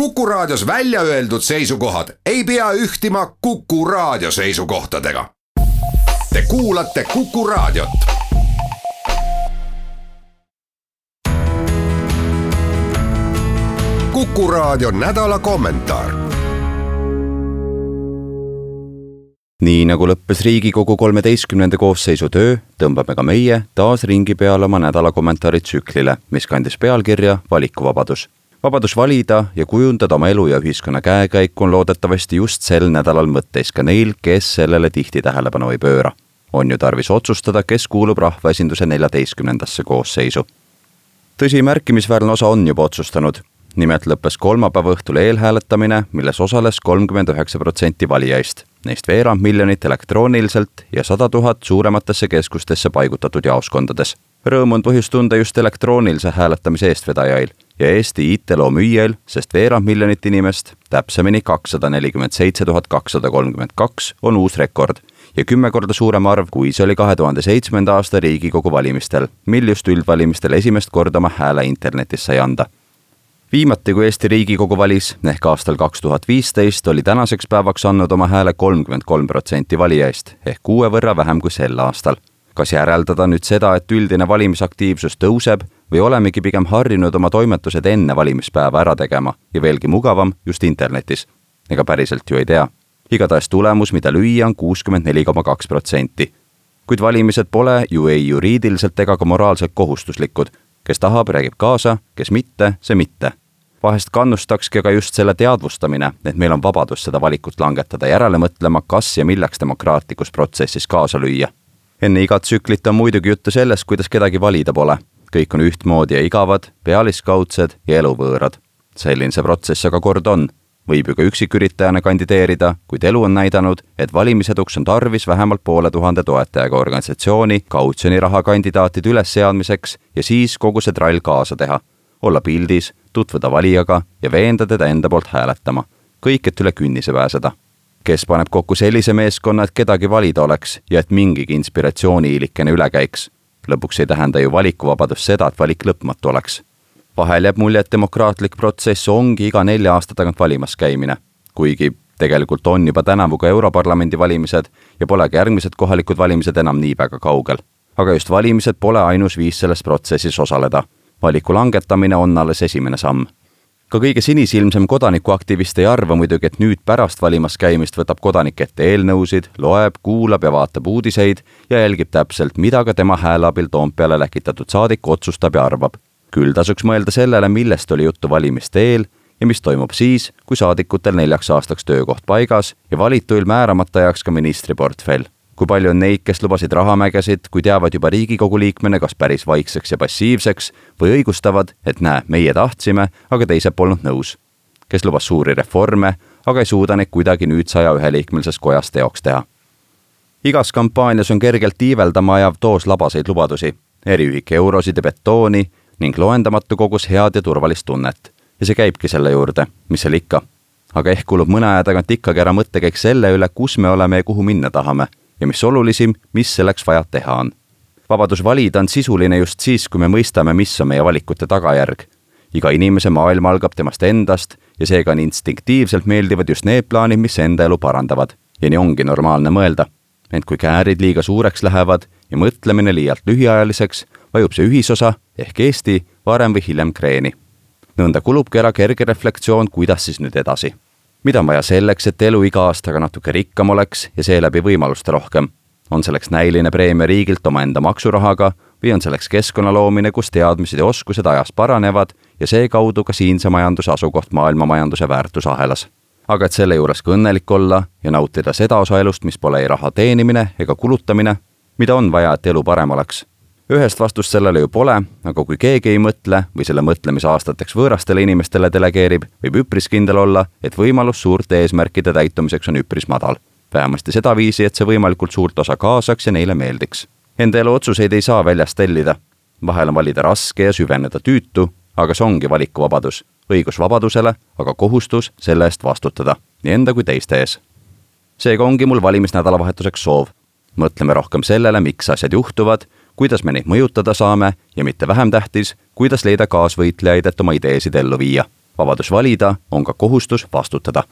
Kuku Raadios välja öeldud seisukohad ei pea ühtima Kuku Raadio seisukohtadega. Te kuulate Kuku Raadiot. kuku Raadio nädala kommentaar. nii nagu lõppes Riigikogu kolmeteistkümnenda koosseisu töö, tõmbame ka meie taas ringi peale oma nädala kommentaari tsüklile, mis kandis pealkirja Valikuvabadus vabadus valida ja kujundada oma elu ja ühiskonna käekäiku on loodetavasti just sel nädalal mõtteis ka neil, kes sellele tihti tähelepanu ei pööra. on ju tarvis otsustada, kes kuulub rahvaesinduse neljateistkümnendasse koosseisu. tõsi, märkimisväärne osa on juba otsustanud. nimelt lõppes kolmapäeva õhtul eelhääletamine, milles osales kolmkümmend üheksa protsenti valijaist, neist veerand miljonit elektrooniliselt ja sada tuhat suurematesse keskustesse paigutatud jaoskondades rõõmu on põhjust tunda just elektroonilise hääletamise eestvedajail ja Eesti IT-loo müüjail, sest veerand miljonit inimest, täpsemini kakssada nelikümmend seitse tuhat kakssada kolmkümmend kaks, on uus rekord ja kümme korda suurem arv, kui see oli kahe tuhande seitsmenda aasta Riigikogu valimistel, mil just üldvalimistel esimest korda oma hääle internetis sai anda. viimati, kui Eesti Riigikogu valis ehk aastal kaks tuhat viisteist, oli tänaseks päevaks andnud oma hääle kolmkümmend kolm protsenti valijaist ehk kuue võrra vähem kui sel aastal kas järeldada nüüd seda, et üldine valimisaktiivsus tõuseb või olemegi pigem harjunud oma toimetused enne valimispäeva ära tegema ja veelgi mugavam just internetis? ega päriselt ju ei tea. igatahes tulemus, mida lüüa, on kuuskümmend neli koma kaks protsenti. kuid valimised pole ju ei juriidiliselt ega ka moraalselt kohustuslikud. kes tahab, räägib kaasa, kes mitte, see mitte vahest kannustakski aga just selle teadvustamine, et meil on vabadus seda valikut langetada, järele mõtlema, kas ja milleks demokraatlikus protsessis kaasa lüüa enne igat tsüklit on muidugi juttu sellest, kuidas kedagi valida pole. kõik on ühtmoodi ja igavad, pealiskaudsed ja eluvõõrad. selline see protsess aga kord on. võib ju ka üksiküritajana kandideerida, kuid elu on näidanud, et valimiseduks on tarvis vähemalt poole tuhande toetajaga organisatsiooni kautsjoniraha kandidaatide ülesseadmiseks ja siis kogu see trall kaasa teha. olla pildis, tutvuda valijaga ja veenda teda enda poolt hääletama. kõik, et üle künnise pääseda kes paneb kokku sellise meeskonna, et kedagi valida oleks ja et mingigi inspiratsiooniilikene üle käiks. lõpuks ei tähenda ju valikuvabadus seda, et valik lõpmatu oleks. vahel jääb mulje, et demokraatlik protsess ongi iga nelja aasta tagant valimas käimine, kuigi tegelikult on juba tänavu ka Europarlamendi valimised ja polegi järgmised kohalikud valimised enam nii väga kaugel. aga just valimised pole ainus viis selles protsessis osaleda. valiku langetamine on alles esimene samm ka kõige sinisilmsem kodanikuaktivist ei arva muidugi, et nüüd pärast valimas käimist võtab kodanik ette eelnõusid, loeb, kuulab ja vaatab uudiseid ja jälgib täpselt, mida ka tema hääle abil Toompeale läkitatud saadik otsustab ja arvab. küll tasuks mõelda sellele, millest oli juttu valimiste eel ja mis toimub siis, kui saadikutel neljaks aastaks töökoht paigas ja valituil määramata jääks ka ministriportfell kui palju on neid, kes lubasid rahamägesid, kuid jäävad juba Riigikogu liikmena kas päris vaikseks ja passiivseks või õigustavad, et näe, meie tahtsime, aga teised polnud nõus. kes lubas suuri reforme, aga ei suuda neid kuidagi nüüd saja üheliikmelises kojas teoks teha. igas kampaanias on kergelt iiveldama ajav doos labaseid lubadusi, eriühik eurosid ja betooni ning loendamatu kogus head ja turvalist tunnet. ja see käibki selle juurde, mis seal ikka. aga ehk kulub mõne aja tagant ikkagi ära mõttekäik selle üle, kus me oleme ja kuhu minna tahame ja mis olulisim, mis selleks vaja teha on. vabadus valida on sisuline just siis, kui me mõistame, mis on meie valikute tagajärg. iga inimese maailm algab temast endast ja seega on instinktiivselt meeldivad just need plaanid, mis enda elu parandavad. ja nii ongi normaalne mõelda. ent kui käärid liiga suureks lähevad ja mõtlemine liialt lühiajaliseks, vajub see ühisosa ehk Eesti varem või hiljem kreeni. nõnda kulubki ära kerge reflektsioon, kuidas siis nüüd edasi mida on vaja selleks, et elu iga aastaga natuke rikkam oleks ja seeläbi võimaluste rohkem? on selleks näiline preemia riigilt omaenda maksurahaga või on selleks keskkonna loomine, kus teadmised ja oskused ajas paranevad ja seekaudu ka siinse majanduse asukoht maailma majanduse väärtusahelas. aga et selle juures ka õnnelik olla ja nautida seda osa elust, mis pole ei raha teenimine ega kulutamine, mida on vaja, et elu parem oleks ühest vastust sellele ju pole, aga kui keegi ei mõtle või selle mõtlemise aastateks võõrastele inimestele delegeerib, võib üpris kindel olla, et võimalus suurte eesmärkide täitumiseks on üpris madal. vähemasti sedaviisi, et see võimalikult suurt osa kaasaks ja neile meeldiks. Enda elu otsuseid ei saa väljast tellida. vahel on valida raske ja süveneda tüütu, aga see ongi valikuvabadus. õigus vabadusele, aga kohustus selle eest vastutada, nii enda kui teiste ees. seega ongi mul valimisnädalavahetuseks soov. mõtleme rohkem sellele, miks asjad juhtuvad kuidas me neid mõjutada saame ja mitte vähem tähtis, kuidas leida kaasvõitlejaid, et oma ideesid ellu viia. vabadus valida on ka kohustus vastutada.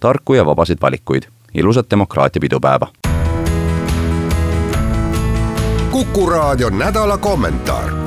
tarku ja vabasid valikuid, ilusat demokraatia pidupäeva. kuku raadio nädala kommentaar